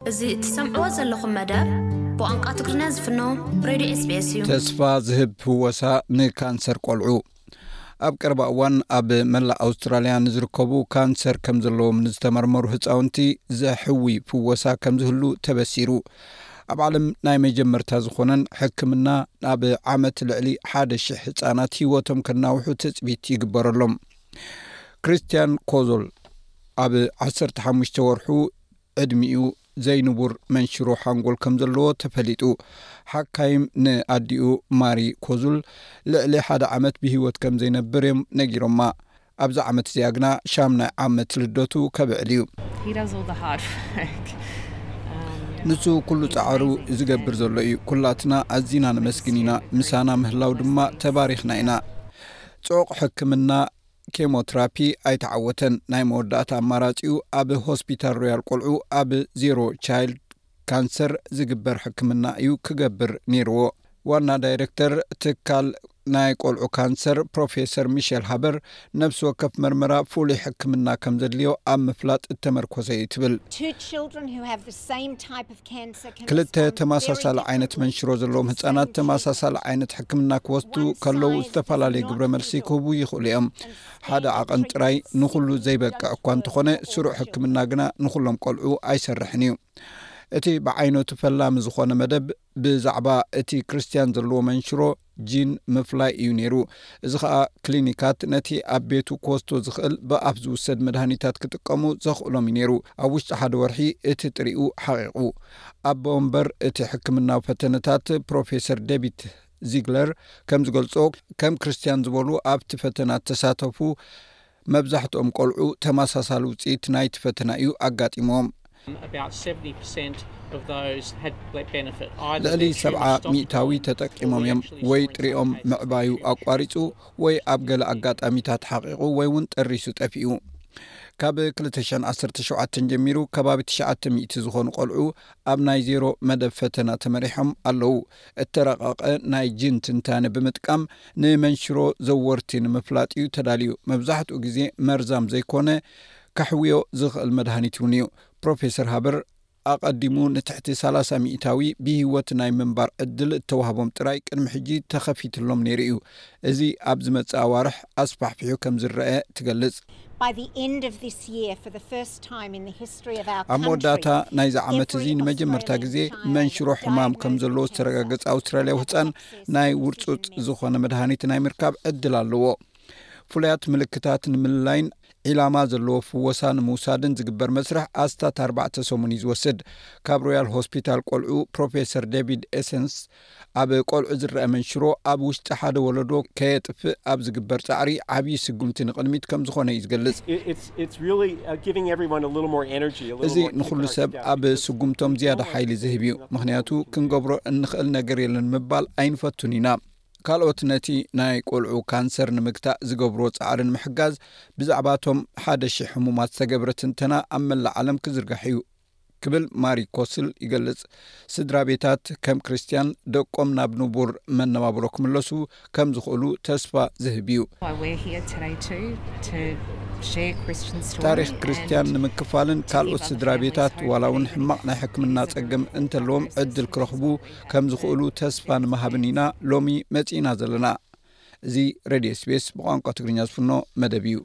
እዚ እትሰምዕዎ ዘለኹም መደብ ብቋንቋ ትግርኛ ዝፍኖ ሬድዮ ኤስቢኤስ እዩ። ተስፋ ዝህብ ፍወሳ ንካንሰር ቆልዑ። ኣብ ቀረባ እዋን ኣብ መላእ ኣውስትራልያ ንዝርከቡ ካንሰር ከም ዘለዎም ንዝተመርመሩ ህፃውንቲ ዘሕዊ ፍወሳ ከም ዝህሉ ተበሲሩ። ኣብ ዓለም ናይ መጀመርታ ዝኾነን ሕክምና ናብ ዓመት ልዕሊ ሓደ ሽሕ ህፃናት ህይወቶም ከናውሑ ትፅቢት ይግበረሎም። ክርስትያን ኮዞል ኣብ ዓሰርተ ሓሙሽተ ወርሑ ዕድሚኡ ዘይንቡር መንሽሮ ሓንጎል ከም ዘለዎ ተፈሊጡ ሓካይም ንኣዲኡ ማሪ ኮዙል ልዕሊ ሓደ ዓመት ብሂወት ከም ዘይነብር እዮም ነጊሮማ ኣብዚ ዓመት እዚኣ ግና ሻምናይ ዓመት ልደቱ ከብዕል እዩ ንሱ ኩሉ ፃዕሩ ዝገብር ዘሎ እዩ ኩላትና ኣዚና ነመስግን ኢና ምሳና ምህላው ድማ ተባሪክና ኢና ጽዑቕ ሕክምና ኬሞትራፒ ኣይተዓወተን። ናይ መወዳእታ ኣማራጺኡ ኣብ ሆስፒታል ሮያል ቆልዑ ኣብ ዜሮ ቻይልድ ካንሰር ዝግበር ሕክምና እዩ ክገብር ነይርዎ። ዋና ዳይረክተር ትካል ናይ ቆልዑ ካንሰር ፕሮፌሰር ሚሸል ሃበር ነብሲ ወከፍ መርመራ ፍሉይ ሕክምና ከም ዘድልዮ ኣብ ምፍላጥ እተመርኮሰ እዩ ትብል። ክልተ ተመሳሳሊ ዓይነት መንሽሮ ዘለዎም ህፃናት ተመሳሳሊ ዓይነት ሕክምና ክወስዱ ከለዉ ዝተፈላለዩ ግብረ መልሲ ክህቡ ይኽእሉ እዮም። ሓደ ዓቐን ጥራይ ንኹሉ ዘይበቅዕ እኳ እንተኾነ ስሩዕ ሕክምና ግና ንኹሎም ቆልዑ ኣይሰርሕን እዩ። እቲ ብዓይነቱ ፈላሚ ዝኾነ መደብ ብዛዕባ እቲ ክርስትያን ዘለዎ መንሽሮ ጂን ምፍላይ እዩ ነይሩ። እዚ ኸኣ ክሊኒካት ነቲ ኣብ ቤቱ ክወስዶ ዝኽእል ብኣፍ ዝውሰድ መድሃኒታት ክጥቀሙ ዘኽእሎም እዩ ነይሩ። ኣብ ውሽጢ ሓደ ወርሒ እቲ ጥሪኡ ሓቒቑ። ኣቦ ወንበር እቲ ሕክምናዊ ፈተነታት ፕሮፌሰር ዴቪት ዚግለር ከም ዝገልጾ፣ ከም ክርስትያን ዝበሉ ኣብቲ ፈተና እተሳተፉ መብዛሕትኦም ቆልዑ ተመሳሳሊ ውጽኢት ናይቲ ፈተና እዩ ኣጋጢምዎም። ልዕሊ ሰብዓ ሚእታዊ ተጠቂሞም እዮም፣ ወይ ጥሪኦም ምዕባዩ ኣቋሪጹ ወይ ኣብ ገለ ኣጋጣሚታት ሓቒቑ ወይ እውን ጠሪሱ ጠፊኡ። ካብ ክልተ ሽሕን ዓሰርተ ሸውዓተን ጀሚሩ ከባቢ ትሽዓተ ሚእቲ ዝኾኑ ቆልዑ ኣብ ናይ ዜሮ መደብ ፈተና ተመሪሖም ኣለዉ። እተረቐቐ ናይ ጂን ትንታነ ብምጥቃም ንመንሽሮ ዘወርቲ ንምፍላጥ እዩ ተዳልዩ። መብዛሕትኡ ግዜ መርዛም ዘይኰነ ከሕውዮ ዝኽእል መድሃኒት እውን እዩ። ፕሮፌሰር ሃበር ኣቐዲሙ ንትሕቲ ሰላሳ ሚእታዊ ብህይወት ናይ ምንባር ዕድል እተዋህቦም ጥራይ ቅድሚ ሕጂ ተኸፊትሎም ነይሩ እዩ። እዚ ኣብ ዝመጽእ ኣዋርሕ ኣስፋሕፊሑ ከም ዝረኣ ትገልጽ። ኣብ መወዳእታ ናይዚ ዓመት እዚ ንመጀመርታ ግዜ መንሽሮ ሕማም ከም ዘለዎ ዝተረጋገጸ ኣውስትራልያዊ ህጻን ናይ ውርጹጽ ዝኾነ መድሃኒት ናይ ምርካብ ዕድል ኣለዎ። ፍሉያት ምልክታት ንምልላይን ዒላማ ዘለዎ ፍወሳ ንምውሳድን ዝግበር መስርሕ ኣስታት ኣርባዕተ ሰሙን እዩ ዝወስድ። ካብ ሮያል ሆስፒታል ቆልዑ ፕሮፌሰር ዴቪድ ኤሰንስ ኣብ ቆልዑ ዝረኣ መንሽሮ ኣብ ውሽጢ ሓደ ወለዶ ከየጥፍእ ኣብ ዝግበር ጻዕሪ ዓብዪ ስጉምቲ ንቕድሚት ከም ዝኾነ እዩ ዝገልጽ። እዚ ንኹሉ ሰብ ኣብ ስጉምቶም ዝያዳ ሓይሊ ዝህብ እዩ፣ ምኽንያቱ ክንገብሮ እንኽእል ነገር የለን ምባል ኣይንፈቱን ኢና። ካልኦት ነቲ ናይ ቆልዑ ካንሰር ንምግታእ ዝገብርዎ ጻዕሪ ንምሕጋዝ ብዛዕባ እቶም ሓደ ሽሕ ሕሙማት ዝተገብረ ትንተና ኣብ መላእ ዓለም ክዝርጋሕ እዩ ክብል ማሪ ኮስል ይገልጽ። ስድራ ቤታት ከም ክርስትያን ደቆም ናብ ንቡር መነባብሮ ክምለሱ ከም ዝኽእሉ ተስፋ ዝህብ እዩ። ታሪኽ ክርስትያን ንምክፋልን ካልኦት ስድራ ቤታት ዋላ እውን ሕማቕ ናይ ሕክምና ጸገም እንተለዎም ዕድል ክረኽቡ ከም ዝኽእሉ ተስፋ ንምሃብን ኢና ሎሚ መጺእና ዘለና። እዚ ሬድዮ ስቤስ ብቋንቋ ትግርኛ ዝፍኖ መደብ እዩ።